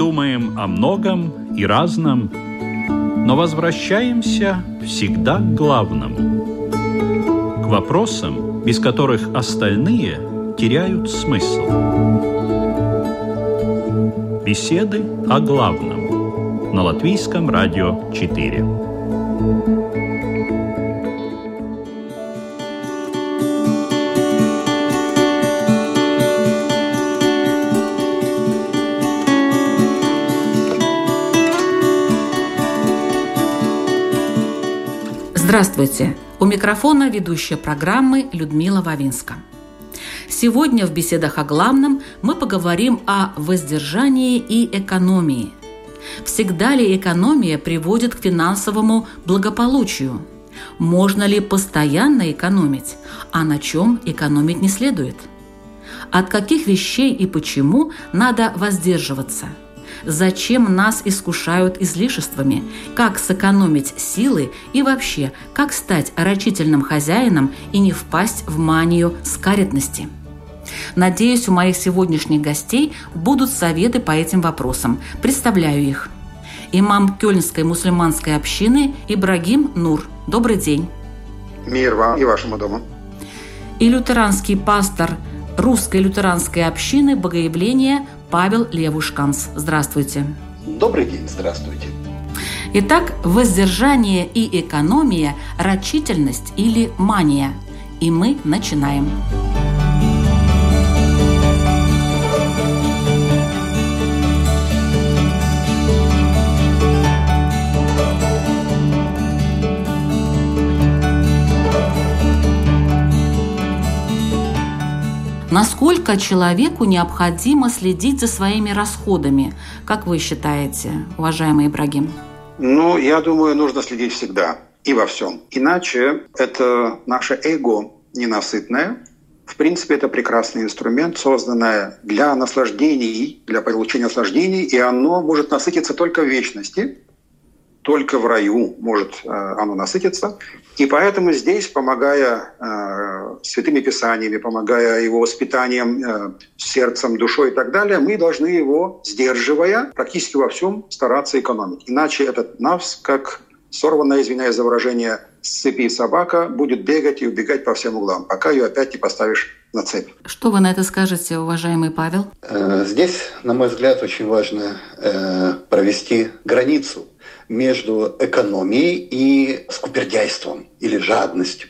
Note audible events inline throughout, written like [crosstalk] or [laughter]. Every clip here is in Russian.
думаем о многом и разном, но возвращаемся всегда к главному, к вопросам, без которых остальные теряют смысл. Беседы о главном на Латвийском радио 4. Здравствуйте! У микрофона ведущая программы Людмила Вавинска. Сегодня в беседах о главном мы поговорим о воздержании и экономии. Всегда ли экономия приводит к финансовому благополучию? Можно ли постоянно экономить, а на чем экономить не следует? От каких вещей и почему надо воздерживаться – зачем нас искушают излишествами, как сэкономить силы и вообще, как стать рачительным хозяином и не впасть в манию скаредности. Надеюсь, у моих сегодняшних гостей будут советы по этим вопросам. Представляю их. Имам Кёльнской мусульманской общины Ибрагим Нур. Добрый день. Мир вам и вашему дому. И лютеранский пастор русской лютеранской общины Богоявления Павел Левушканс. Здравствуйте. Добрый день, здравствуйте. Итак, воздержание и экономия, рачительность или мания. И мы начинаем. Начинаем. Насколько человеку необходимо следить за своими расходами? Как вы считаете, уважаемый Ибрагим? Ну, я думаю, нужно следить всегда и во всем. Иначе это наше эго ненасытное. В принципе, это прекрасный инструмент, созданный для наслаждений, для получения наслаждений, и оно может насытиться только в вечности только в раю может э, оно насытиться. И поэтому здесь, помогая э, святыми писаниями, помогая его воспитанием э, сердцем, душой и так далее, мы должны его, сдерживая, практически во всем стараться экономить. Иначе этот навс, как сорванная, извиняюсь за выражение, с цепи собака, будет бегать и убегать по всем углам, пока ее опять не поставишь на цепь. Что вы на это скажете, уважаемый Павел? Здесь, на мой взгляд, очень важно провести границу между экономией и скупердяйством или жадностью.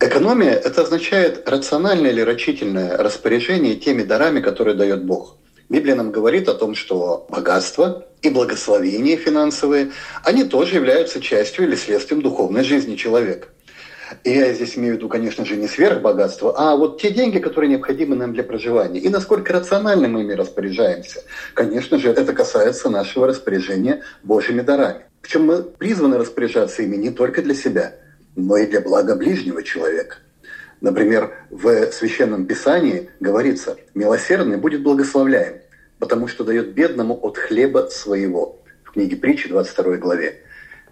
Экономия – это означает рациональное или рачительное распоряжение теми дарами, которые дает Бог. Библия нам говорит о том, что богатство и благословение финансовые, они тоже являются частью или следствием духовной жизни человека. И я здесь имею в виду, конечно же, не сверхбогатство, а вот те деньги, которые необходимы нам для проживания. И насколько рационально мы ими распоряжаемся. Конечно же, это касается нашего распоряжения Божьими дарами. Причем мы призваны распоряжаться ими не только для себя, но и для блага ближнего человека. Например, в Священном Писании говорится, «Милосердный будет благословляем, потому что дает бедному от хлеба своего». В книге притчи 22 главе.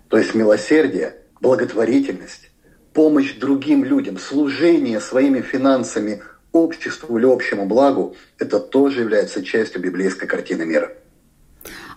То есть милосердие, благотворительность, помощь другим людям, служение своими финансами обществу или общему благу, это тоже является частью библейской картины мира.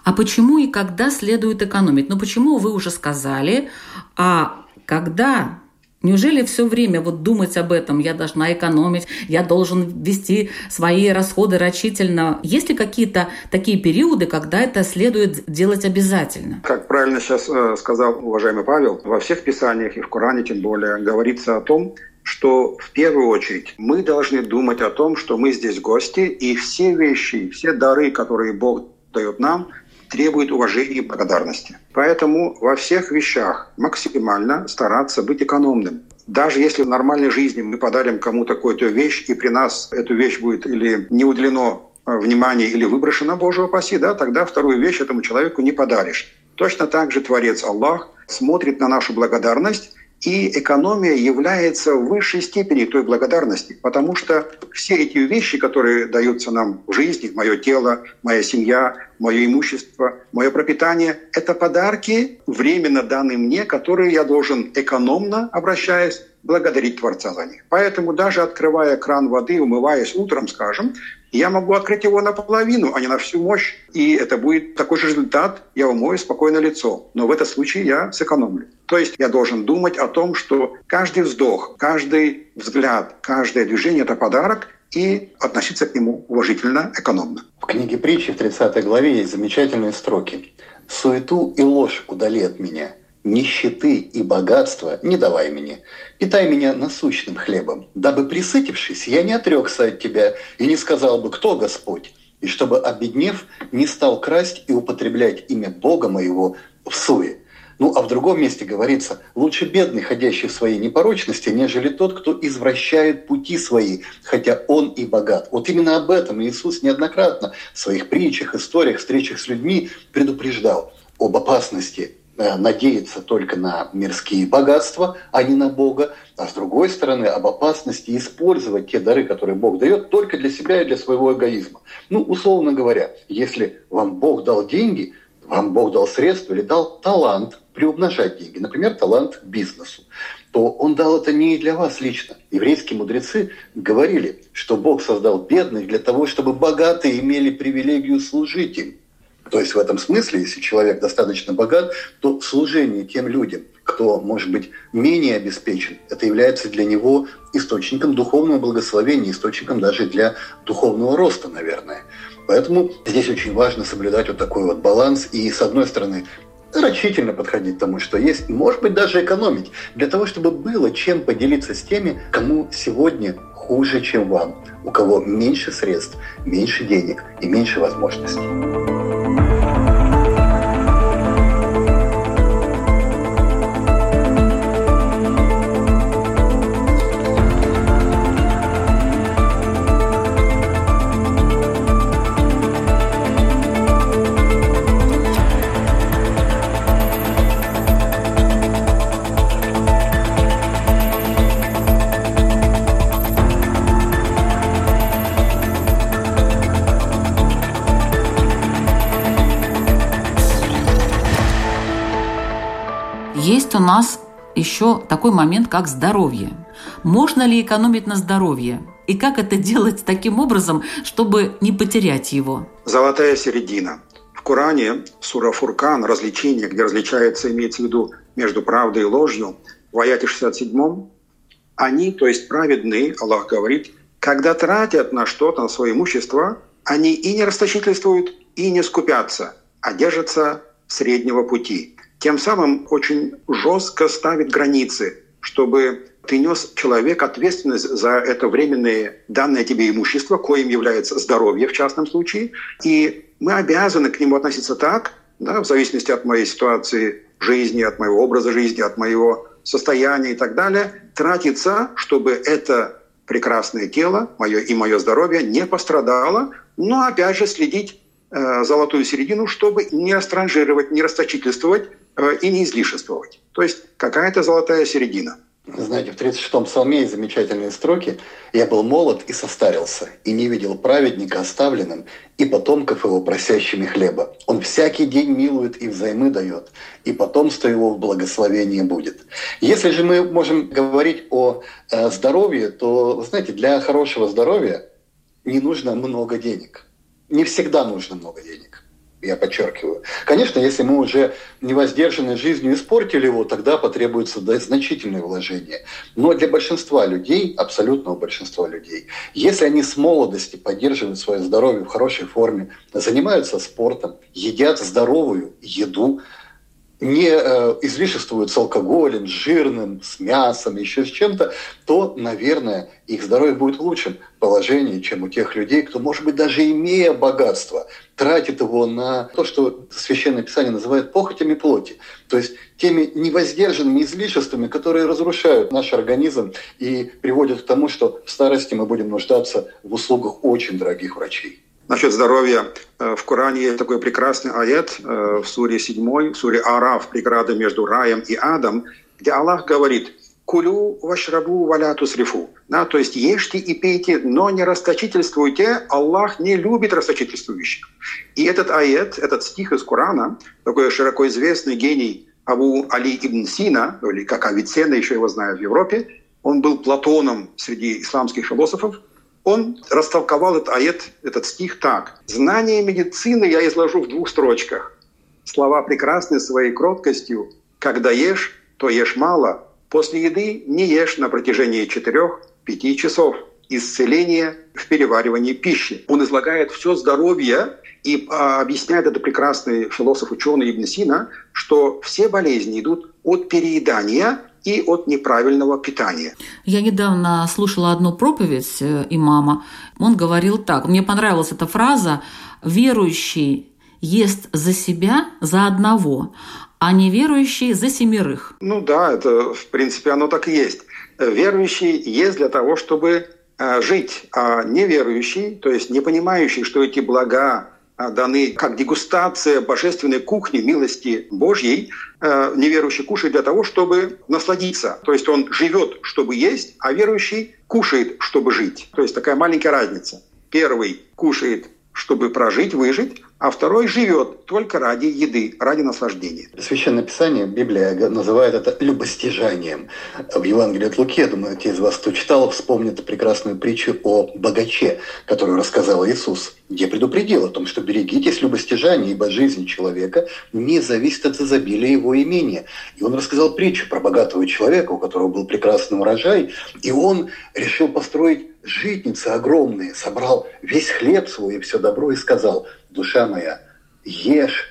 А почему и когда следует экономить? Ну почему вы уже сказали, а когда Неужели все время вот думать об этом, я должна экономить, я должен вести свои расходы рачительно? Есть ли какие-то такие периоды, когда это следует делать обязательно? Как правильно сейчас э, сказал уважаемый Павел, во всех писаниях и в Коране тем более говорится о том, что в первую очередь мы должны думать о том, что мы здесь гости, и все вещи, все дары, которые Бог дает нам, требует уважения и благодарности. Поэтому во всех вещах максимально стараться быть экономным. Даже если в нормальной жизни мы подарим кому-то какую-то вещь, и при нас эту вещь будет или не уделено э, внимание или выброшено, Боже упаси, да, тогда вторую вещь этому человеку не подаришь. Точно так же Творец Аллах смотрит на нашу благодарность и экономия является в высшей степени той благодарности, потому что все эти вещи, которые даются нам в жизни, мое тело, моя семья, мое имущество, мое пропитание, это подарки, временно данные мне, которые я должен экономно, обращаясь, благодарить Творца за них. Поэтому даже открывая кран воды, умываясь утром, скажем, я могу открыть его наполовину, а не на всю мощь. И это будет такой же результат, я умою спокойно лицо. Но в этом случае я сэкономлю. То есть я должен думать о том, что каждый вздох, каждый взгляд, каждое движение – это подарок, и относиться к нему уважительно, экономно. В книге притчи в 30 главе есть замечательные строки. «Суету и ложь удали от меня, нищеты и богатства не давай мне. Питай меня насущным хлебом, дабы, присытившись, я не отрекся от тебя и не сказал бы, кто Господь, и чтобы, обеднев, не стал красть и употреблять имя Бога моего в суе. Ну, а в другом месте говорится, лучше бедный, ходящий в своей непорочности, нежели тот, кто извращает пути свои, хотя он и богат. Вот именно об этом Иисус неоднократно в своих притчах, историях, встречах с людьми предупреждал об опасности надеяться только на мирские богатства, а не на Бога, а с другой стороны об опасности использовать те дары, которые Бог дает, только для себя и для своего эгоизма. Ну, условно говоря, если вам Бог дал деньги, вам Бог дал средства или дал талант приумножать деньги, например, талант к бизнесу, то Он дал это не для вас лично. Еврейские мудрецы говорили, что Бог создал бедных для того, чтобы богатые имели привилегию служить им. То есть в этом смысле, если человек достаточно богат, то служение тем людям, кто, может быть, менее обеспечен, это является для него источником духовного благословения, источником даже для духовного роста, наверное. Поэтому здесь очень важно соблюдать вот такой вот баланс и, с одной стороны, рачительно подходить к тому, что есть, может быть, даже экономить, для того, чтобы было чем поделиться с теми, кому сегодня хуже, чем вам, у кого меньше средств, меньше денег и меньше возможностей. Нас еще такой момент, как здоровье. Можно ли экономить на здоровье? И как это делать таким образом, чтобы не потерять его? Золотая середина. В Коране сура Фуркан, развлечение, где различается, имеется в виду между правдой и ложью, в аяте 67 они, то есть праведные, Аллах говорит, когда тратят на что-то, на свое имущество, они и не расточительствуют, и не скупятся, а держатся среднего пути – тем самым очень жестко ставит границы, чтобы ты нес человек ответственность за это временное данное тебе имущество, коим является здоровье в частном случае. И мы обязаны к нему относиться так, да, в зависимости от моей ситуации жизни, от моего образа жизни, от моего состояния и так далее, тратиться, чтобы это прекрасное тело мое и мое здоровье не пострадало, но опять же следить э, золотую середину, чтобы не растранжировать, не расточительствовать, и не излишествовать. То есть какая-то золотая середина. Знаете, в 36-м псалме есть замечательные строки «Я был молод и состарился, и не видел праведника оставленным, и потомков его просящими хлеба. Он всякий день милует и взаймы дает, и потомство его в благословении будет». Если же мы можем говорить о э, здоровье, то, знаете, для хорошего здоровья не нужно много денег. Не всегда нужно много денег я подчеркиваю. Конечно, если мы уже невоздержанной жизнью испортили его, тогда потребуется значительное вложение. Но для большинства людей, абсолютного большинства людей, если они с молодости поддерживают свое здоровье в хорошей форме, занимаются спортом, едят здоровую еду, не э, излишествуют с алкоголем, с жирным, с мясом, еще с чем-то, то, наверное, их здоровье будет в лучшем положении, чем у тех людей, кто, может быть, даже имея богатство, тратит его на то, что Священное Писание называет похотями плоти. То есть теми невоздержанными излишествами, которые разрушают наш организм и приводят к тому, что в старости мы будем нуждаться в услугах очень дорогих врачей. Насчет здоровья. Э, в Коране есть такой прекрасный аят э, в суре 7, в суре Араф, преграда между раем и адом, где Аллах говорит «Кулю вашрабу валяту срифу». Да, то есть ешьте и пейте, но не расточительствуйте. Аллах не любит расточительствующих. И этот аят, этот стих из Корана, такой широко известный гений Абу Али ибн Сина, или как Авиценна, еще его знают в Европе, он был Платоном среди исламских философов, он растолковал этот аят, этот стих так. «Знание медицины я изложу в двух строчках. Слова прекрасны своей кроткостью. Когда ешь, то ешь мало. После еды не ешь на протяжении четырех-пяти часов. Исцеление в переваривании пищи. Он излагает все здоровье и а, объясняет это прекрасный философ-ученый Ибн Сина, что все болезни идут от переедания и от неправильного питания. Я недавно слушала одну проповедь э, имама. Он говорил так, мне понравилась эта фраза «Верующий ест за себя, за одного, а неверующий за семерых». Ну да, это в принципе оно так и есть. Верующий ест для того, чтобы э, жить, а неверующий, то есть не понимающий, что эти блага даны как дегустация божественной кухни милости Божьей, э, неверующий кушает для того, чтобы насладиться. То есть он живет, чтобы есть, а верующий кушает, чтобы жить. То есть такая маленькая разница. Первый кушает, чтобы прожить, выжить, а второй живет только ради еды, ради наслаждения. Священное Писание, Библия называет это любостяжанием. В Евангелии от Луки, я думаю, те из вас, кто читал, вспомнят прекрасную притчу о богаче, которую рассказал Иисус, где предупредил о том, что берегитесь любостяжания, ибо жизнь человека не зависит от изобилия его имения. И он рассказал притчу про богатого человека, у которого был прекрасный урожай, и он решил построить житницы огромные, собрал весь хлеб свой и все добро и сказал – душа моя, ешь,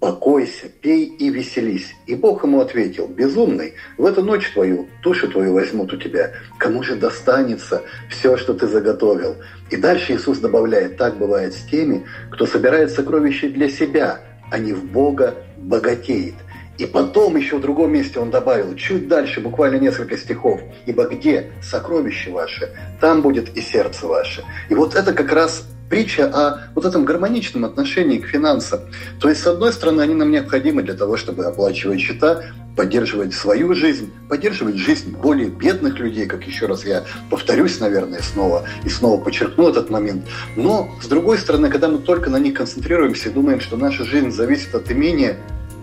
покойся, пей и веселись. И Бог ему ответил, безумный, в эту ночь твою душу твою возьмут у тебя. Кому же достанется все, что ты заготовил? И дальше Иисус добавляет, так бывает с теми, кто собирает сокровища для себя, а не в Бога богатеет. И потом еще в другом месте он добавил, чуть дальше, буквально несколько стихов, «Ибо где сокровище ваше, там будет и сердце ваше». И вот это как раз притча о вот этом гармоничном отношении к финансам. То есть, с одной стороны, они нам необходимы для того, чтобы оплачивать счета, поддерживать свою жизнь, поддерживать жизнь более бедных людей, как еще раз я повторюсь, наверное, снова и снова подчеркну этот момент. Но, с другой стороны, когда мы только на них концентрируемся и думаем, что наша жизнь зависит от имения,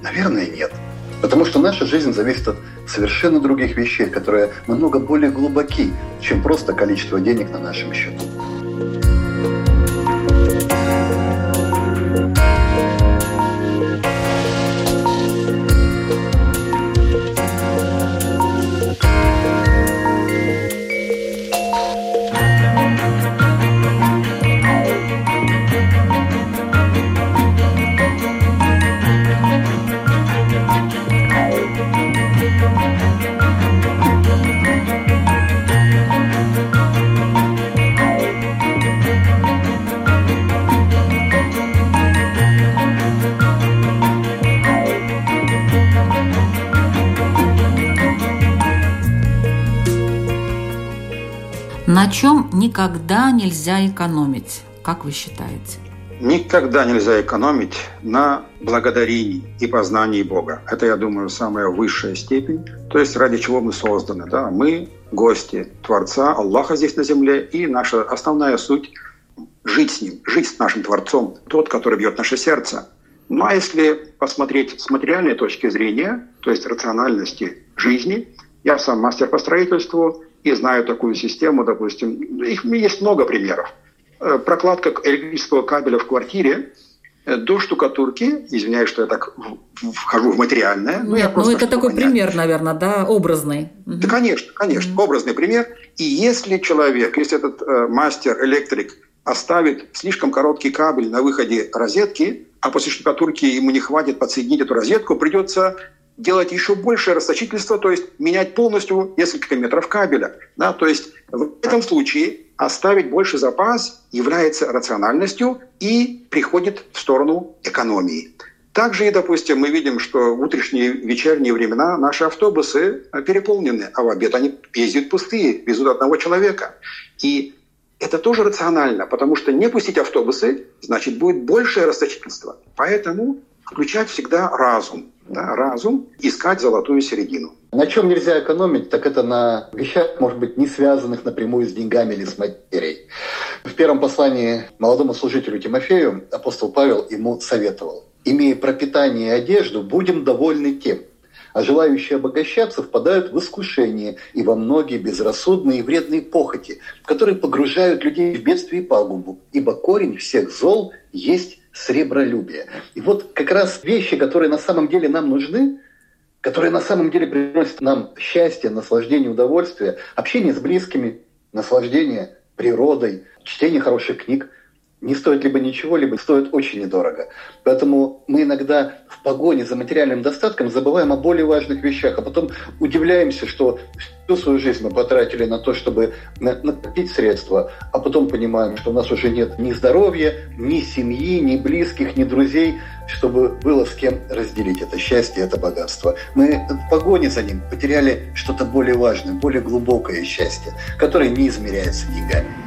наверное, нет. Потому что наша жизнь зависит от совершенно других вещей, которые намного более глубоки, чем просто количество денег на нашем счету. Никогда нельзя экономить, как вы считаете? Никогда нельзя экономить на благодарении и познании Бога. Это, я думаю, самая высшая степень, то есть ради чего мы созданы. Да? Мы гости Творца, Аллаха здесь на земле, и наша основная суть – жить с Ним, жить с нашим Творцом, тот, который бьет наше сердце. Ну а если посмотреть с материальной точки зрения, то есть рациональности жизни, я сам мастер по строительству, и знаю такую систему, допустим, их есть много примеров. Э, прокладка электрического кабеля в квартире э, до штукатурки, извиняюсь, что я так вхожу в материальное. Ну, Нет, ну это такой понять. пример, наверное, да, образный. Да, конечно, конечно, mm образный пример. И если человек, если этот э, мастер, электрик оставит слишком короткий кабель на выходе розетки, а после штукатурки ему не хватит подсоединить эту розетку, придется делать еще большее расточительство, то есть менять полностью несколько метров кабеля. Да? То есть в этом случае оставить больше запас является рациональностью и приходит в сторону экономии. Также и, допустим, мы видим, что в утренние вечерние времена наши автобусы переполнены, а в обед они ездят пустые, везут одного человека. И это тоже рационально, потому что не пустить автобусы, значит, будет большее расточительство. Поэтому включать всегда разум разум, искать золотую середину. На чем нельзя экономить, так это на вещах, может быть, не связанных напрямую с деньгами или с материей. В первом послании молодому служителю Тимофею апостол Павел ему советовал. «Имея пропитание и одежду, будем довольны тем, а желающие обогащаться впадают в искушение и во многие безрассудные и вредные похоти, которые погружают людей в бедствие и пагубу, ибо корень всех зол есть сребролюбие. И вот как раз вещи, которые на самом деле нам нужны, которые на самом деле приносят нам счастье, наслаждение, удовольствие, общение с близкими, наслаждение природой, чтение хороших книг – не стоит либо ничего, либо стоит очень недорого. Поэтому мы иногда в погоне за материальным достатком забываем о более важных вещах, а потом удивляемся, что всю свою жизнь мы потратили на то, чтобы накопить средства, а потом понимаем, что у нас уже нет ни здоровья, ни семьи, ни близких, ни друзей, чтобы было с кем разделить это счастье, это богатство. Мы в погоне за ним потеряли что-то более важное, более глубокое счастье, которое не измеряется деньгами.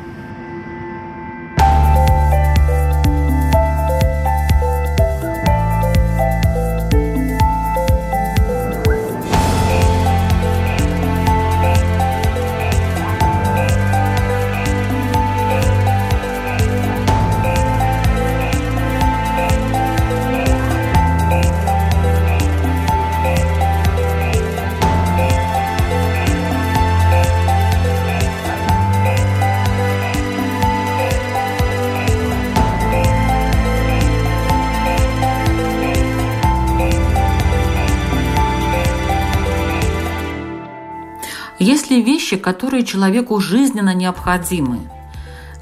Вещи, которые человеку жизненно необходимы?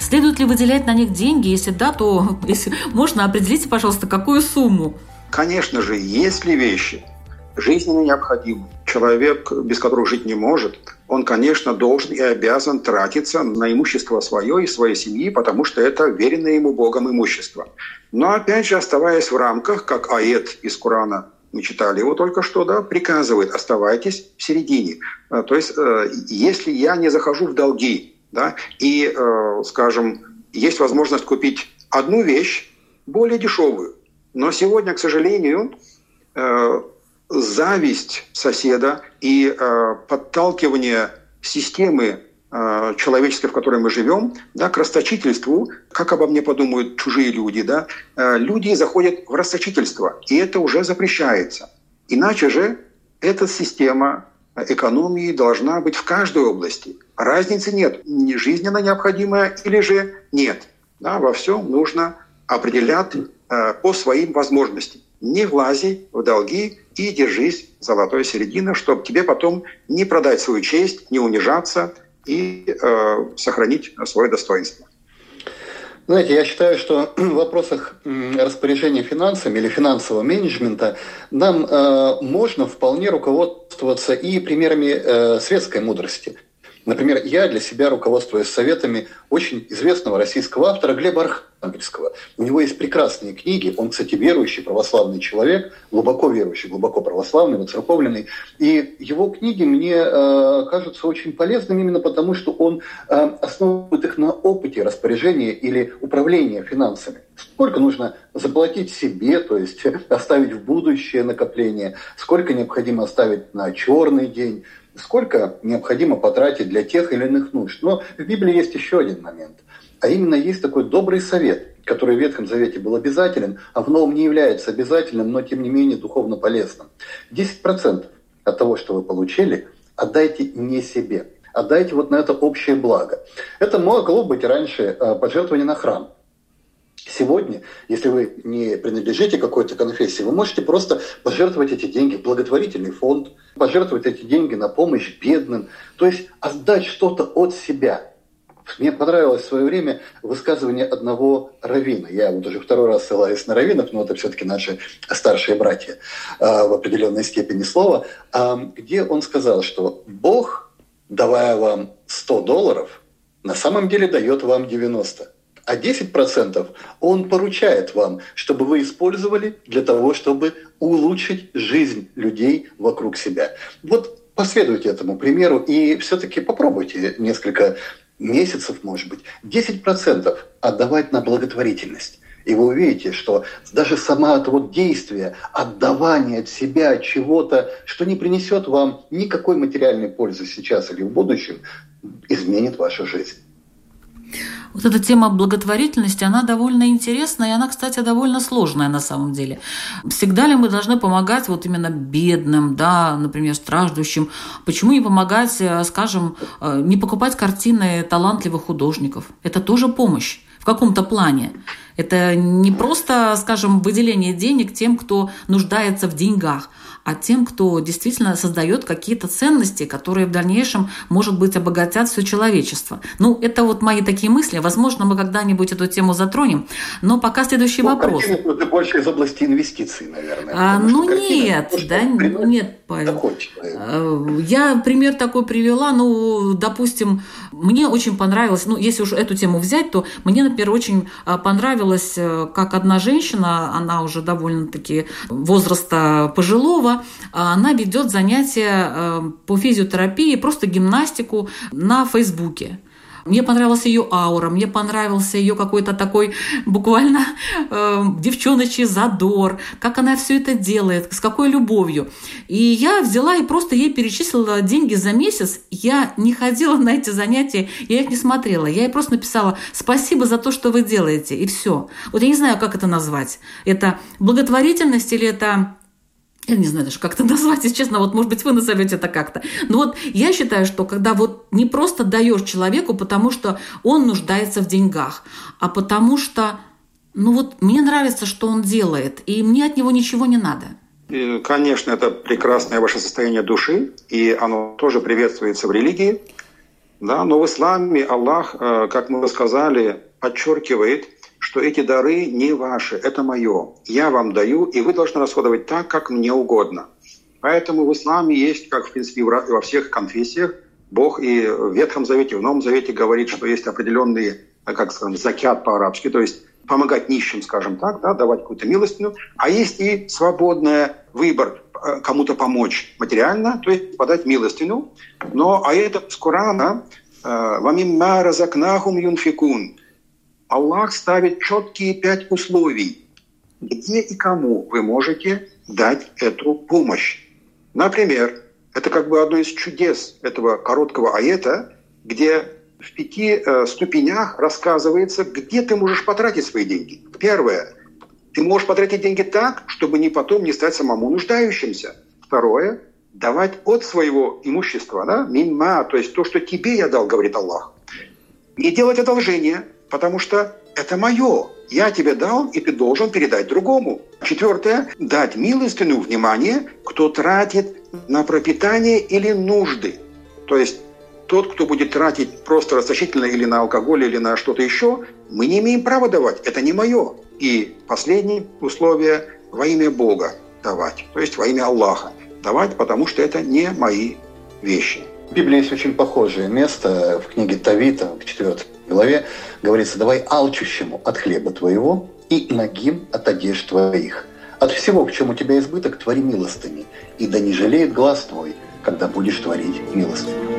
Следует ли выделять на них деньги? Если да, то [laughs] если можно определите, пожалуйста, какую сумму? Конечно же, есть ли вещи жизненно необходимы, человек, без которых жить не может, он, конечно, должен и обязан тратиться на имущество свое и своей семьи, потому что это веренное ему Богом имущество. Но, опять же, оставаясь в рамках, как аэт из Корана мы читали его только что, да, приказывает, оставайтесь в середине. Э, то есть, э, если я не захожу в долги, да, и, э, скажем, есть возможность купить одну вещь более дешевую, но сегодня, к сожалению, зависть соседа и подталкивание системы Э, человеческой, в которой мы живем, да, к расточительству, как обо мне подумают чужие люди, да, э, люди заходят в расточительство, и это уже запрещается. Иначе же эта система экономии должна быть в каждой области. Разницы нет, жизненно необходимая или же нет. Да, во всем нужно определять э, по своим возможностям. Не влази в долги и держись золотой середины, чтобы тебе потом не продать свою честь, не унижаться – и э, сохранить свое достоинство. Знаете, я считаю, что [clears throat] в вопросах распоряжения финансами или финансового менеджмента нам э, можно вполне руководствоваться и примерами э, светской мудрости. Например, я для себя руководствуюсь советами очень известного российского автора Глеба Архангельского. У него есть прекрасные книги. Он, кстати, верующий, православный человек, глубоко верующий, глубоко православный, воцерковленный. И его книги мне э, кажутся очень полезными именно потому, что он э, основывает их на опыте распоряжения или управления финансами. Сколько нужно заплатить себе, то есть оставить в будущее накопление, сколько необходимо оставить на черный день, сколько необходимо потратить для тех или иных нужд. Но в Библии есть еще один момент. А именно есть такой добрый совет, который в Ветхом Завете был обязателен, а в Новом не является обязательным, но тем не менее духовно полезным. 10% от того, что вы получили, отдайте не себе. Отдайте вот на это общее благо. Это могло быть раньше э, пожертвование на храм. Сегодня, если вы не принадлежите какой-то конфессии, вы можете просто пожертвовать эти деньги в благотворительный фонд, пожертвовать эти деньги на помощь бедным, то есть отдать что-то от себя. Мне понравилось в свое время высказывание одного равина. Я вот уже второй раз ссылаюсь на раввинов, но это все-таки наши старшие братья а, в определенной степени слова, а, где он сказал, что Бог, давая вам 100 долларов, на самом деле дает вам 90 а 10% он поручает вам, чтобы вы использовали для того, чтобы улучшить жизнь людей вокруг себя. Вот последуйте этому примеру и все-таки попробуйте несколько месяцев, может быть, 10% отдавать на благотворительность. И вы увидите, что даже сама это вот действие, отдавание от себя чего-то, что не принесет вам никакой материальной пользы сейчас или в будущем, изменит вашу жизнь. Вот эта тема благотворительности, она довольно интересная, и она, кстати, довольно сложная на самом деле. Всегда ли мы должны помогать вот именно бедным, да, например, страждущим? Почему не помогать, э, скажем, э, не покупать картины талантливых художников? Это тоже помощь каком-то плане. Это не просто, скажем, выделение денег тем, кто нуждается в деньгах, а тем, кто действительно создает какие-то ценности, которые в дальнейшем, может быть, обогатят все человечество. Ну, это вот мои такие мысли. Возможно, мы когда-нибудь эту тему затронем. Но пока следующий ну, вопрос. Это больше из области инвестиций, наверное. А, ну нет, да, ну нет, Павел. Э, я пример такой привела. Ну, допустим, мне очень понравилось, ну, если уж эту тему взять, то мне, например, очень э, понравилось, э, как одна женщина, она уже довольно-таки возраста пожилого, она ведет занятия э, по физиотерапии, просто гимнастику на Фейсбуке. Мне понравилась ее аура, мне понравился ее какой-то такой буквально э, девчоночий задор, как она все это делает, с какой любовью. И я взяла и просто ей перечислила деньги за месяц. Я не ходила [laughs] на эти занятия, я их не смотрела. Я ей просто написала «Спасибо за то, что вы делаете», и все. Вот я не знаю, как это назвать. Это благотворительность или это я не знаю даже, как это [laughs] назвать, если честно, вот, может быть, вы назовете это как-то. Но вот я считаю, что когда вот не просто даешь человеку, потому что он нуждается в деньгах, а потому что, ну вот, мне нравится, что он делает, и мне от него ничего не надо. Конечно, это прекрасное ваше состояние души, и оно тоже приветствуется в религии. Да, но в исламе Аллах, э, как мы сказали, подчеркивает – что эти дары не ваши, это мое. Я вам даю, и вы должны расходовать так, как мне угодно. Поэтому в исламе есть, как в принципе во всех конфессиях, Бог и в Ветхом Завете, и в Новом Завете говорит, что есть определенные, как скажем, закят по-арабски, то есть помогать нищим, скажем так, да, давать какую-то милостину, а есть и свободный выбор э, кому-то помочь материально, то есть подать милостину. Но а это с Корана э, «Вамимма разакнахум юнфикун» Аллах ставит четкие пять условий, где и кому вы можете дать эту помощь. Например, это как бы одно из чудес этого короткого аета, где в пяти э, ступенях рассказывается, где ты можешь потратить свои деньги. Первое. Ты можешь потратить деньги так, чтобы не потом не стать самому нуждающимся. Второе. Давать от своего имущества, да, минма, то есть то, что тебе я дал, говорит Аллах. Не делать одолжение, потому что это мое. Я тебе дал, и ты должен передать другому. Четвертое – дать милостину внимание, кто тратит на пропитание или нужды. То есть тот, кто будет тратить просто расточительно или на алкоголь, или на что-то еще, мы не имеем права давать. Это не мое. И последнее условие – во имя Бога давать, то есть во имя Аллаха давать, потому что это не мои вещи. В Библии есть очень похожее место в книге Тавита, в 4 главе, говорится, давай алчущему от хлеба твоего и ногим от одежд твоих. От всего, к чему тебя избыток, твори милостыни, и да не жалеет глаз твой, когда будешь творить милостыню.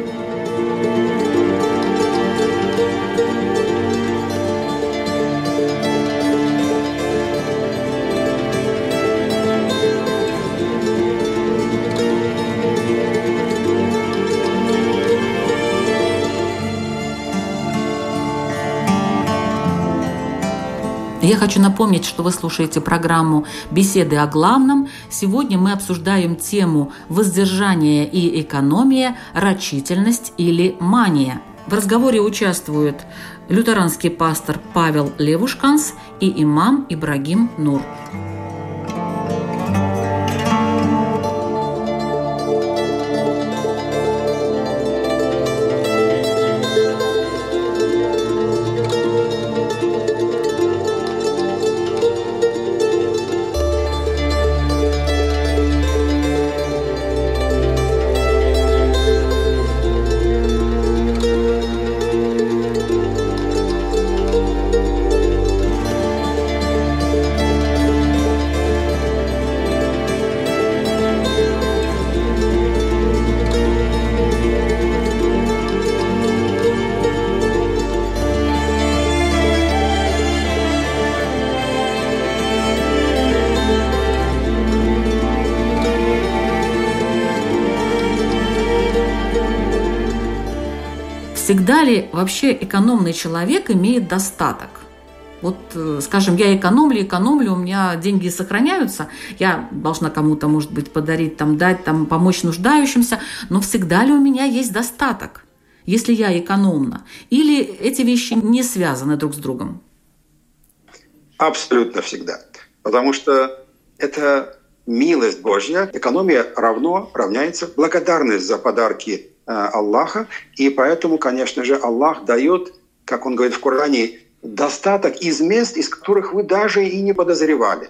Я хочу напомнить, что вы слушаете программу «Беседы о главном». Сегодня мы обсуждаем тему «Воздержание и экономия, рачительность или мания». В разговоре участвуют лютеранский пастор Павел Левушканс и имам Ибрагим Нур. Ли вообще экономный человек имеет достаток? Вот, э, скажем, я экономлю, экономлю, у меня деньги сохраняются, я должна кому-то, может быть, подарить, там, дать, там, помочь нуждающимся, но всегда ли у меня есть достаток, если я экономна? Или эти вещи не связаны друг с другом? Абсолютно всегда. Потому что это милость Божья. Экономия равно равняется благодарность за подарки Аллаха. И поэтому, конечно же, Аллах дает, как он говорит в Коране, достаток из мест, из которых вы даже и не подозревали.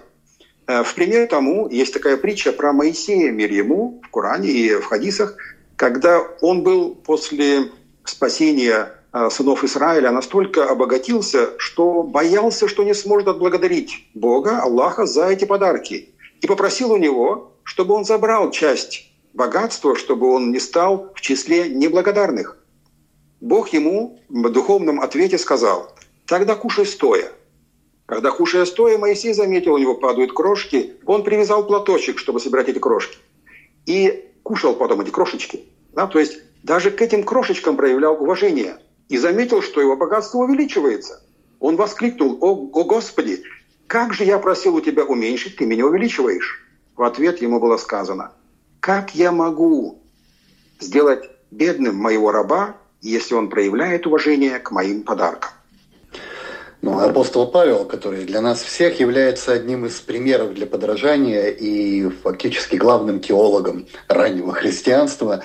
Э, в пример тому есть такая притча про Моисея, мир ему, в Коране и в хадисах, когда он был после спасения э, сынов Израиля настолько обогатился, что боялся, что не сможет отблагодарить Бога, Аллаха за эти подарки. И попросил у него, чтобы он забрал часть богатства, чтобы он не стал в числе неблагодарных. Бог ему в духовном ответе сказал, Тогда кушай стоя. Когда кушая стоя, Моисей заметил, у него падают крошки. Он привязал платочек, чтобы собирать эти крошки. И кушал потом эти крошечки. Да? То есть даже к этим крошечкам проявлял уважение. И заметил, что его богатство увеличивается. Он воскликнул, «О, о Господи, как же я просил у Тебя уменьшить, Ты меня увеличиваешь?» В ответ ему было сказано, «Как я могу сделать бедным моего раба, если он проявляет уважение к моим подаркам?» Ну, апостол Павел, который для нас всех является одним из примеров для подражания и фактически главным теологом раннего христианства,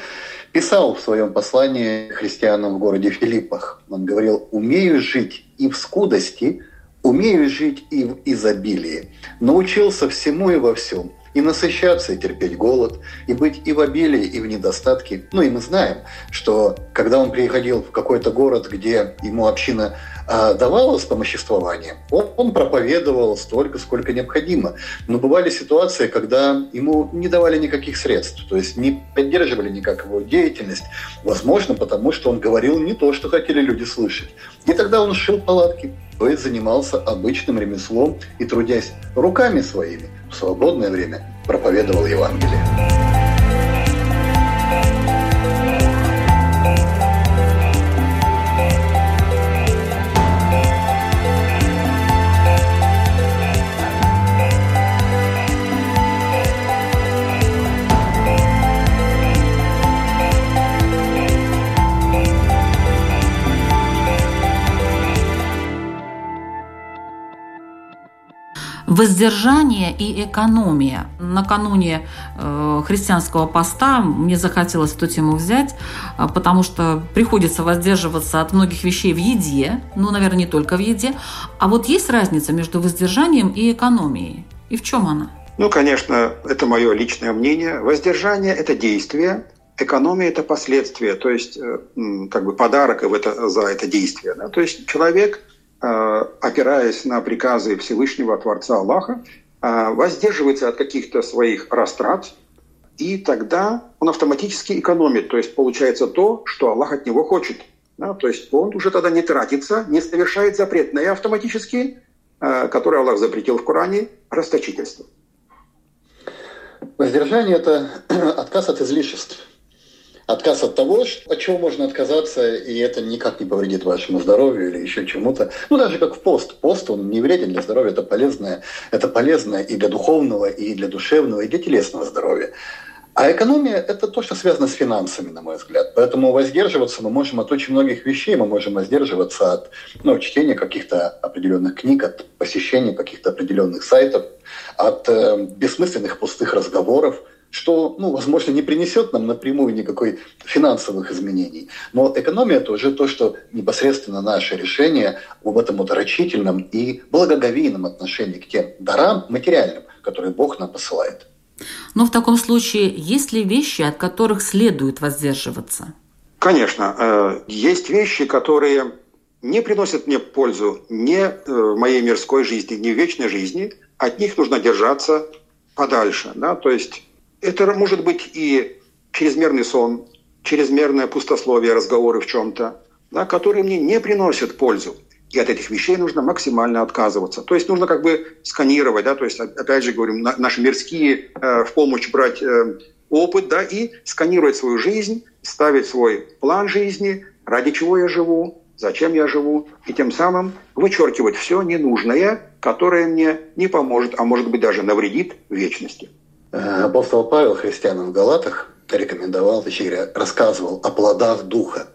писал в своем послании христианам в городе Филиппах. Он говорил, «Умею жить и в скудости, умею жить и в изобилии. Научился всему и во всем и насыщаться, и терпеть голод, и быть и в обилии, и в недостатке. Ну и мы знаем, что когда он приходил в какой-то город, где ему община а, давала вспомоществование, он, он проповедовал столько, сколько необходимо. Но бывали ситуации, когда ему не давали никаких средств, то есть не поддерживали никак его деятельность, возможно, потому что он говорил не то, что хотели люди слышать. И тогда он шил палатки, то есть занимался обычным ремеслом и, трудясь руками своими, в свободное время проповедовал Евангелие. Воздержание и экономия. Накануне э, христианского поста мне захотелось эту тему взять, э, потому что приходится воздерживаться от многих вещей в еде, ну, наверное, не только в еде. А вот есть разница между воздержанием и экономией? И в чем она? Ну, конечно, это мое личное мнение. Воздержание – это действие, экономия – это последствия, то есть э, как бы подарок в это, за это действие. То есть человек – опираясь на приказы Всевышнего Творца Аллаха, э, воздерживается от каких-то своих растрат, и тогда он автоматически экономит, то есть получается то, что Аллах от него хочет. Да? То есть он уже тогда не тратится, не совершает запретное автоматически, э, которое Аллах запретил в Коране, расточительство. Воздержание – это [clears throat] отказ от излишеств – отказ от того, от чего можно отказаться, и это никак не повредит вашему здоровью или еще чему-то. Ну, даже как в пост. Пост, он не вреден для здоровья, это полезное. Это полезно и для духовного, и для душевного, и для телесного здоровья. А экономия – это то, что связано с финансами, на мой взгляд. Поэтому воздерживаться мы можем от очень многих вещей. Мы можем воздерживаться от ну, чтения каких-то определенных книг, от посещения каких-то определенных сайтов, от э, бессмысленных пустых разговоров – что, ну, возможно, не принесет нам напрямую никакой финансовых изменений. Но экономия – это уже то, что непосредственно наше решение об этом вот рачительном и благоговейном отношении к тем дарам материальным, которые Бог нам посылает. Но в таком случае есть ли вещи, от которых следует воздерживаться? Конечно. Э, есть вещи, которые не приносят мне пользу ни э, в моей мирской жизни, ни в вечной жизни. От них нужно держаться подальше. Да? То есть это может быть и чрезмерный сон, чрезмерное пустословие, разговоры в чем-то, да, которые мне не приносят пользу. И от этих вещей нужно максимально отказываться. То есть нужно как бы сканировать, да, то есть, опять же говорим, наши мирские э, в помощь брать э, опыт, да, и сканировать свою жизнь, ставить свой план жизни, ради чего я живу, зачем я живу, и тем самым вычеркивать все ненужное, которое мне не поможет, а может быть даже навредит вечности. Э, апостол Павел христианам в Галатах рекомендовал, точнее рассказывал о плодах Духа.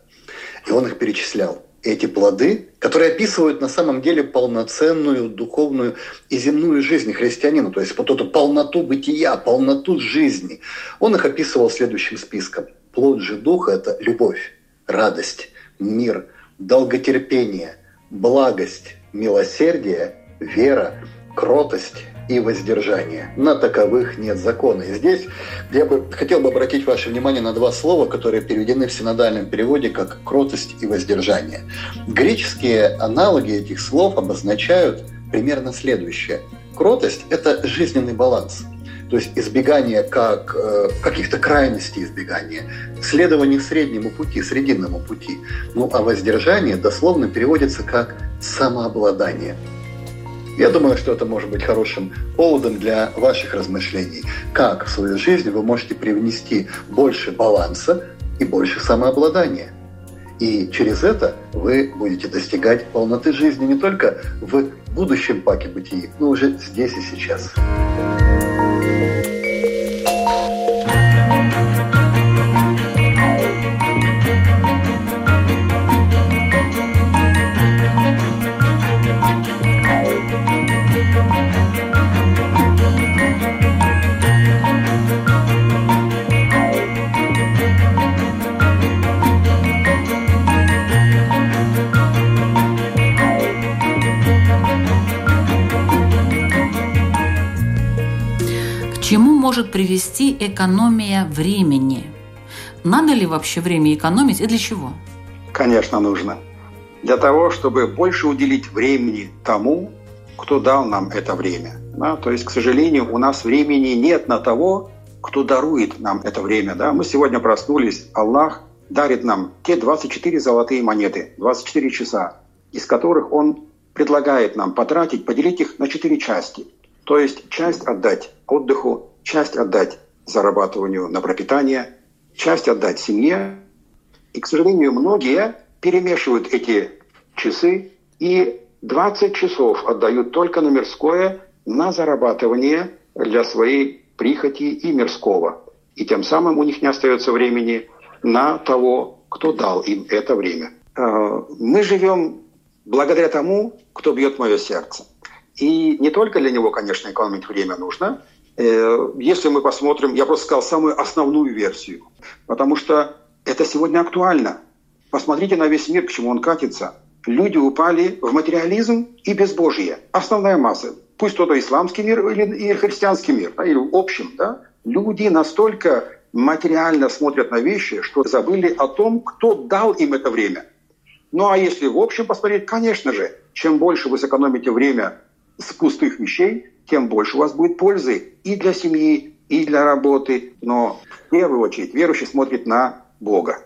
И он их перечислял. Эти плоды, которые описывают на самом деле полноценную духовную и земную жизнь христианина, то есть вот эту полноту бытия, полноту жизни. Он их описывал следующим списком. Плод же Духа – это любовь, радость, мир, долготерпение, благость, милосердие, вера, кротость и воздержание. На таковых нет закона. И здесь я бы хотел бы обратить ваше внимание на два слова, которые переведены в синодальном переводе как кротость и воздержание. Греческие аналоги этих слов обозначают примерно следующее. Кротость – это жизненный баланс – то есть избегание как э, каких-то крайностей избегания, следование среднему пути, срединному пути. Ну а воздержание дословно переводится как самообладание. Я думаю, что это может быть хорошим поводом для ваших размышлений. Как в свою жизнь вы можете привнести больше баланса и больше самообладания. И через это вы будете достигать полноты жизни не только в будущем паке бытии, но уже здесь и сейчас. Может привести экономия времени? Надо ли вообще время экономить и для чего? Конечно, нужно. Для того, чтобы больше уделить времени тому, кто дал нам это время. Да? То есть, к сожалению, у нас времени нет на того, кто дарует нам это время. Да? Мы сегодня проснулись, Аллах дарит нам те 24 золотые монеты, 24 часа, из которых Он предлагает нам потратить, поделить их на 4 части. То есть часть отдать отдыху, часть отдать зарабатыванию на пропитание, часть отдать семье. И, к сожалению, многие перемешивают эти часы и 20 часов отдают только на мирское, на зарабатывание для своей прихоти и мирского. И тем самым у них не остается времени на того, кто дал им это время. Э, мы живем благодаря тому, кто бьет мое сердце. И не только для него, конечно, экономить время нужно, если мы посмотрим, я просто сказал самую основную версию, потому что это сегодня актуально. Посмотрите на весь мир, к чему он катится. Люди упали в материализм и безбожие. Основная масса. Пусть то исламский мир или, или христианский мир, да, или в общем. Да, люди настолько материально смотрят на вещи, что забыли о том, кто дал им это время. Ну а если в общем посмотреть, конечно же, чем больше вы сэкономите время с пустых вещей, тем больше у вас будет пользы и для семьи, и для работы. Но в первую очередь верующий смотрит на Бога.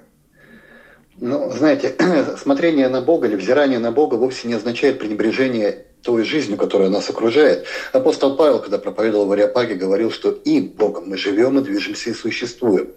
Ну, знаете, [clears throat] смотрение на Бога или взирание на Бога вовсе не означает пренебрежение той жизнью, которая нас окружает. Апостол Павел, когда проповедовал в Ариапаге, говорил, что им, Богом, мы живем и движемся и существуем.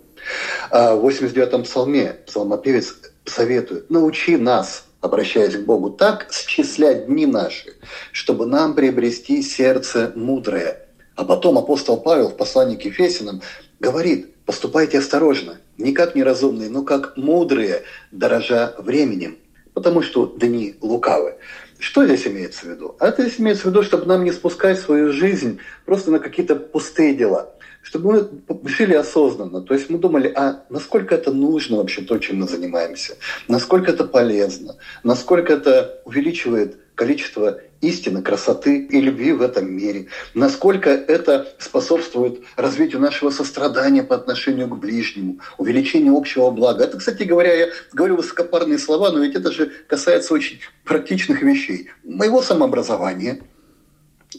А в 89-м псалме псалмопевец советует, научи нас обращаясь к Богу, так счислять дни наши, чтобы нам приобрести сердце мудрое. А потом апостол Павел в послании к Ефесинам говорит, поступайте осторожно, не как неразумные, но как мудрые, дорожа временем, потому что дни лукавы. Что здесь имеется в виду? А это здесь имеется в виду, чтобы нам не спускать свою жизнь просто на какие-то пустые дела – чтобы мы жили осознанно. То есть мы думали, а насколько это нужно вообще то, чем мы занимаемся, насколько это полезно, насколько это увеличивает количество истины, красоты и любви в этом мире, насколько это способствует развитию нашего сострадания по отношению к ближнему, увеличению общего блага. Это, кстати говоря, я говорю высокопарные слова, но ведь это же касается очень практичных вещей. Моего самообразования,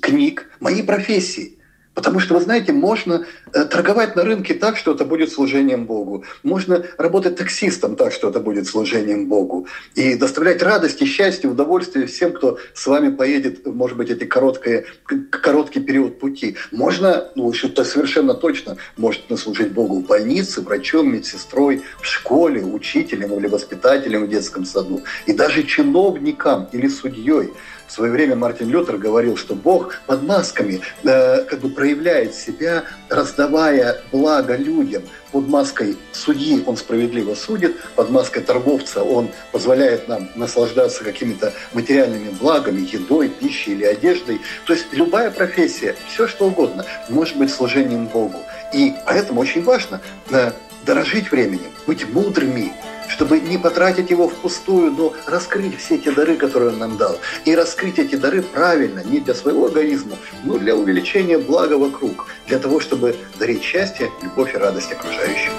книг, моей профессии – Потому что, вы знаете, можно э, торговать на рынке так, что это будет служением Богу. Можно работать таксистом так, что это будет служением Богу. И доставлять радость и счастье, удовольствие всем, кто с вами поедет, может быть, эти короткие, короткий период пути. Можно, ну, что-то совершенно точно, может служить Богу в больнице, врачом, медсестрой, в школе, учителем или воспитателем в детском саду. И даже чиновникам или судьей. В свое время Мартин Лютер говорил, что Бог под масками э, как бы проявляет себя, раздавая благо людям. Под маской судьи он справедливо судит, под маской торговца он позволяет нам наслаждаться какими-то материальными благами, едой, пищей или одеждой. То есть любая профессия, все что угодно, может быть служением Богу. И поэтому очень важно э, дорожить временем, быть мудрыми, чтобы не потратить его впустую, но раскрыть все эти дары, которые он нам дал. И раскрыть эти дары правильно, не для своего эгоизма, но для увеличения блага вокруг, для того, чтобы дарить счастье, любовь и радость окружающим.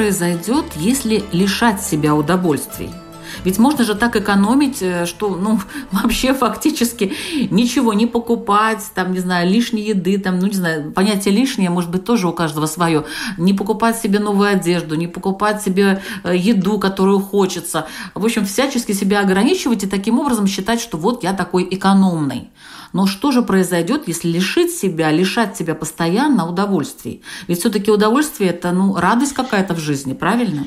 Произойдет, если лишать себя удовольствий? Ведь можно же так экономить, э, что ну, [laughs] вообще фактически ничего не покупать, там, не знаю, лишней еды, там, ну, не знаю, понятие лишнее, может быть, тоже у каждого свое. Не покупать себе новую одежду, не покупать себе э, еду, которую хочется. В общем, всячески себя ограничивать и таким образом считать, что вот я такой экономный. Но что же произойдет, если лишить себя, лишать себя постоянно удовольствий? Ведь все-таки удовольствие – это ну, радость какая-то в жизни, правильно?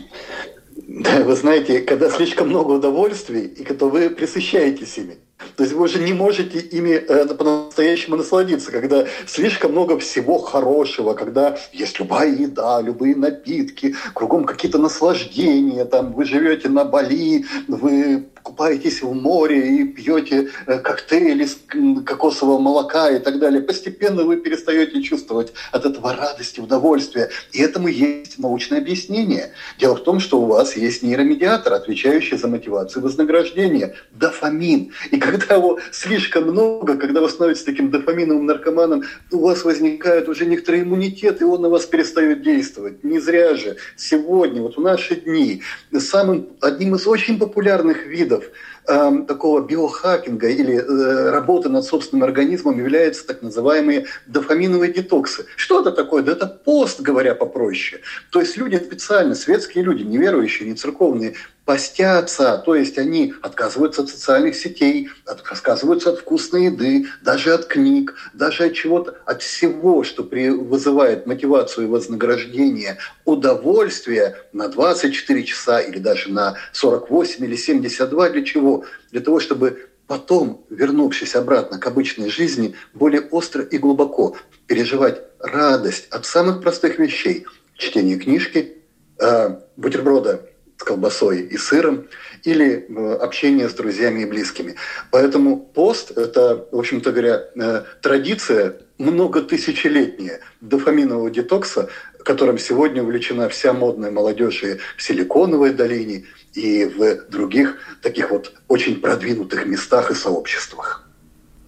Да, вы знаете, когда слишком много удовольствий, и когда вы присыщаетесь ими, то есть вы уже не можете ими э, по-настоящему насладиться, когда слишком много всего хорошего, когда есть любая еда, любые напитки, кругом какие-то наслаждения, там вы живете на Бали, вы купаетесь в море и пьете э, коктейли из кокосового молока и так далее, постепенно вы перестаете чувствовать от этого радости, удовольствия. И этому есть научное объяснение. Дело в том, что у вас есть нейромедиатор, отвечающий за мотивацию вознаграждения, дофамин. И когда его слишком много, когда вы становитесь таким дофаминовым наркоманом, у вас возникает уже некоторый иммунитет, и он на вас перестает действовать. Не зря же сегодня, вот в наши дни, самым, одним из очень популярных видов э, такого биохакинга или э, работы над собственным организмом являются так называемые дофаминовые детоксы. Что это такое? Да это пост, говоря попроще. То есть люди специально, светские люди, неверующие, не церковные, постятся, то есть они отказываются от социальных сетей, отказываются от вкусной еды, даже от книг, даже от чего-то, от всего, что при, вызывает мотивацию и вознаграждение, удовольствие на 24 часа или даже на 48 или 72. Для чего? Для того, чтобы потом, вернувшись обратно к обычной жизни, более остро и глубоко переживать радость от самых простых вещей. Чтение книжки, э, бутерброда с колбасой и сыром, или э, общение с друзьями и близкими. Поэтому пост – это, в общем-то говоря, э, традиция многотысячелетняя дофаминового детокса, которым сегодня увлечена вся модная молодежь и в Силиконовой долине, и в других таких вот очень продвинутых местах и сообществах.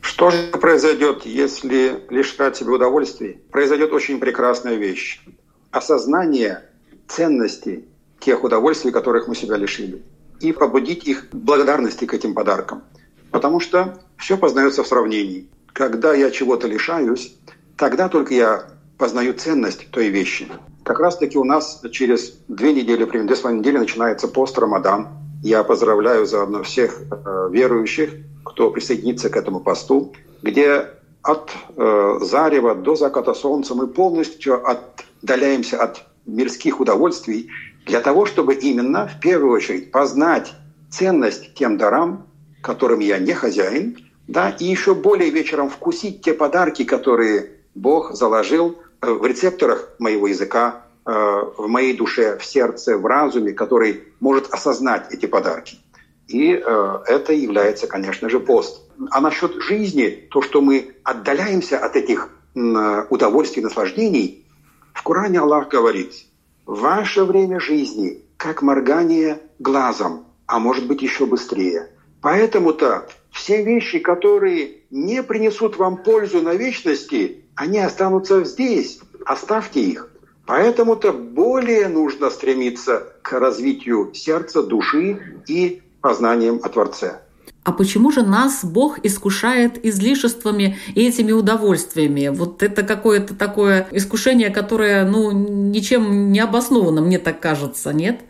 Что же произойдет, если лишать себе удовольствий? Произойдет очень прекрасная вещь. Осознание ценности тех удовольствий, которых мы себя лишили, и побудить их благодарности к этим подаркам. Потому что все познается в сравнении. Когда я чего-то лишаюсь, тогда только я познаю ценность той вещи. Как раз таки у нас через две недели, примерно две с половиной недели начинается пост Рамадан. Я поздравляю заодно всех э, верующих, кто присоединится к этому посту, где от э, зарева до заката солнца мы полностью отдаляемся от мирских удовольствий для того, чтобы именно в первую очередь познать ценность тем дарам, которым я не хозяин, да, и еще более вечером вкусить те подарки, которые Бог заложил э, в рецепторах моего языка, в моей душе, в сердце, в разуме, который может осознать эти подарки. И э, это является, конечно же, пост. А насчет жизни, то, что мы отдаляемся от этих удовольствий и наслаждений, в Коране Аллах говорит – Ваше время жизни как моргание глазом, а может быть еще быстрее. Поэтому-то все вещи, которые не принесут вам пользу на вечности, они останутся здесь. Оставьте их. Поэтому-то более нужно стремиться к развитию сердца, души и познанием о Творце. А почему же нас Бог искушает излишествами и этими удовольствиями? Вот это какое-то такое искушение, которое, ну, ничем не обосновано, мне так кажется, нет?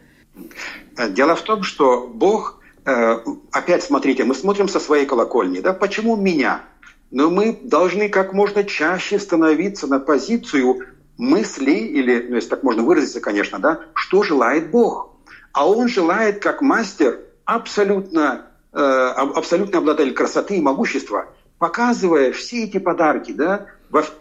Дело в том, что Бог, э, опять смотрите, мы смотрим со своей колокольни, да, почему меня? Но мы должны как можно чаще становиться на позицию мысли, или, ну, если так можно выразиться, конечно, да, что желает Бог. А Он желает, как мастер, абсолютно Э, абсолютный обладатель красоты и могущества, показывая все эти подарки, да,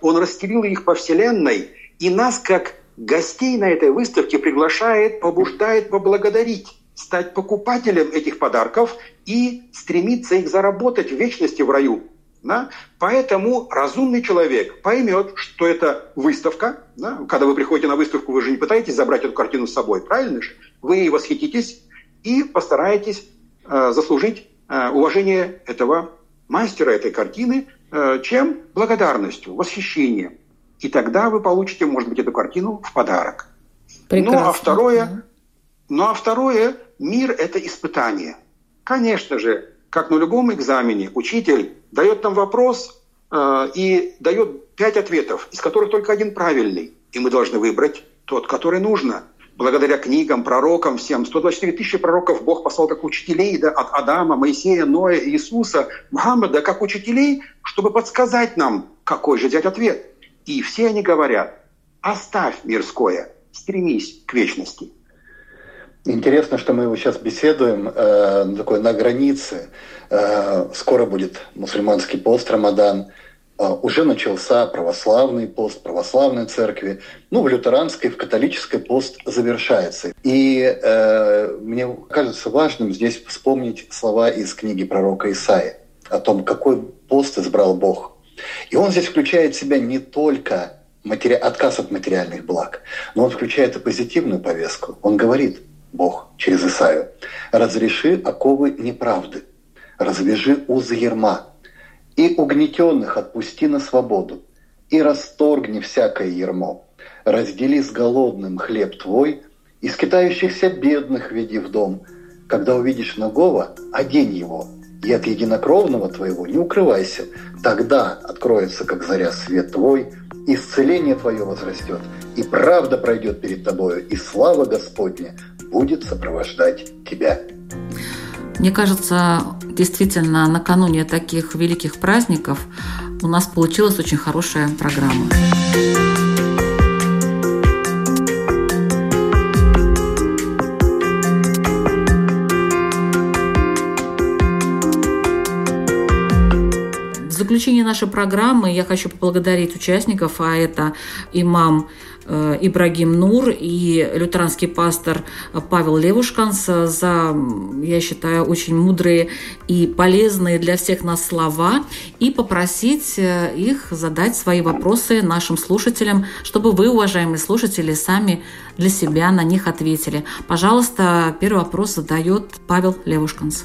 он расстелил их по Вселенной, и нас, как гостей на этой выставке, приглашает, побуждает поблагодарить, стать покупателем этих подарков и стремиться их заработать в вечности в раю. Да? Поэтому разумный человек поймет, что это выставка. Да? Когда вы приходите на выставку, вы же не пытаетесь забрать эту картину с собой, правильно же? Вы восхититесь и постараетесь Э, заслужить э, уважение этого мастера этой картины, э, чем благодарностью, восхищением. И тогда вы получите, может быть, эту картину в подарок. Прекрасно. Ну а второе, ну а второе, мир – это испытание. Конечно же, как на любом экзамене, учитель дает нам вопрос э, и дает пять ответов, из которых только один правильный. И мы должны выбрать тот, который нужно – благодаря книгам, пророкам всем. 124 тысячи пророков Бог послал как учителей да, от Адама, Моисея, Ноя, Иисуса, Мухаммада, как учителей, чтобы подсказать нам, какой же взять ответ. И все они говорят, оставь мирское, стремись к вечности. Интересно, что мы его сейчас беседуем э, такой на границе. Э, скоро будет мусульманский пост Рамадан – а, уже начался православный пост, православной церкви. Ну, в лютеранской, в католической пост завершается. И э, мне кажется важным здесь вспомнить слова из книги пророка Исаия о том, какой пост избрал Бог. И он здесь включает в себя не только матери... отказ от материальных благ, но он включает и позитивную повестку. Он говорит, Бог через Исаию, «Разреши оковы неправды, развяжи узы ерма, и угнетенных отпусти на свободу, и расторгни всякое ермо. Раздели с голодным хлеб твой, и скитающихся бедных веди в дом. Когда увидишь ногого, одень его, и от единокровного твоего не укрывайся. Тогда откроется, как заря, свет твой, исцеление твое возрастет, и правда пройдет перед тобою, и слава Господня будет сопровождать тебя. Мне кажется, действительно, накануне таких великих праздников у нас получилась очень хорошая программа. Заключение нашей программы я хочу поблагодарить участников, а это имам Э, Ибрагим Нур и лютеранский пастор Павел Левушканс за, я считаю, очень мудрые и полезные для всех нас слова и попросить э, их задать свои вопросы нашим слушателям, чтобы вы, уважаемые слушатели, сами для себя на них ответили. Пожалуйста, первый вопрос задает Павел Левушканс.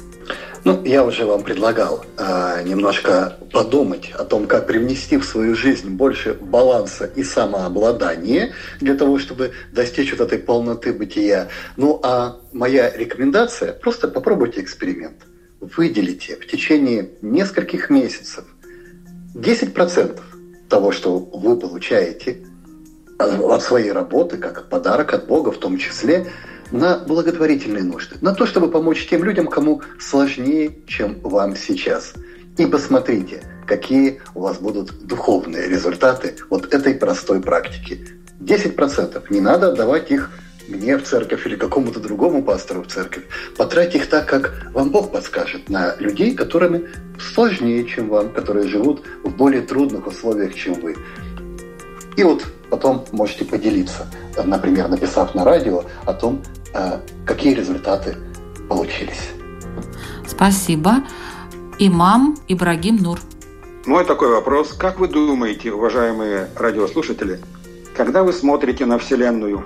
Ну, я уже вам предлагал э, немножко подумать о том, как привнести в свою жизнь больше баланса и самообладания для того, чтобы достичь вот этой полноты бытия. Ну, а моя рекомендация – просто попробуйте эксперимент. Выделите в течение нескольких месяцев 10% того, что вы получаете от своей работы, как подарок от Бога в том числе – на благотворительные нужды, на то, чтобы помочь тем людям, кому сложнее, чем вам сейчас. И посмотрите, какие у вас будут духовные результаты вот этой простой практики. 10%. Не надо отдавать их мне в церковь или какому-то другому пастору в церковь. Потратьте их так, как вам Бог подскажет, на людей, которыми сложнее, чем вам, которые живут в более трудных условиях, чем вы. И вот потом можете поделиться, например, написав на радио о том, а какие результаты получились. Спасибо. Имам Ибрагим Нур. Мой такой вопрос. Как вы думаете, уважаемые радиослушатели, когда вы смотрите на Вселенную,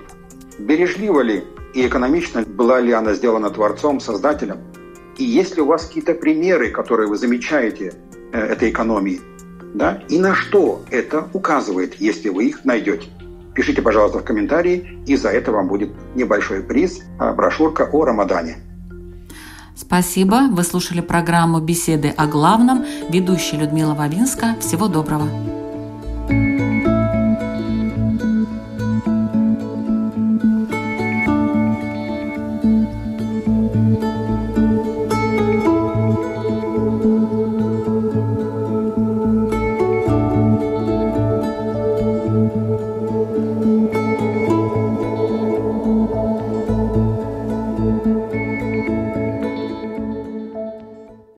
бережливо ли и экономично была ли она сделана Творцом, Создателем? И есть ли у вас какие-то примеры, которые вы замечаете э, этой экономии? Да, и на что это указывает, если вы их найдете. Пишите, пожалуйста, в комментарии, и за это вам будет небольшой приз, а, брошюрка о Рамадане. Спасибо. Вы слушали программу «Беседы о главном». Ведущая Людмила Вавинска. Всего доброго.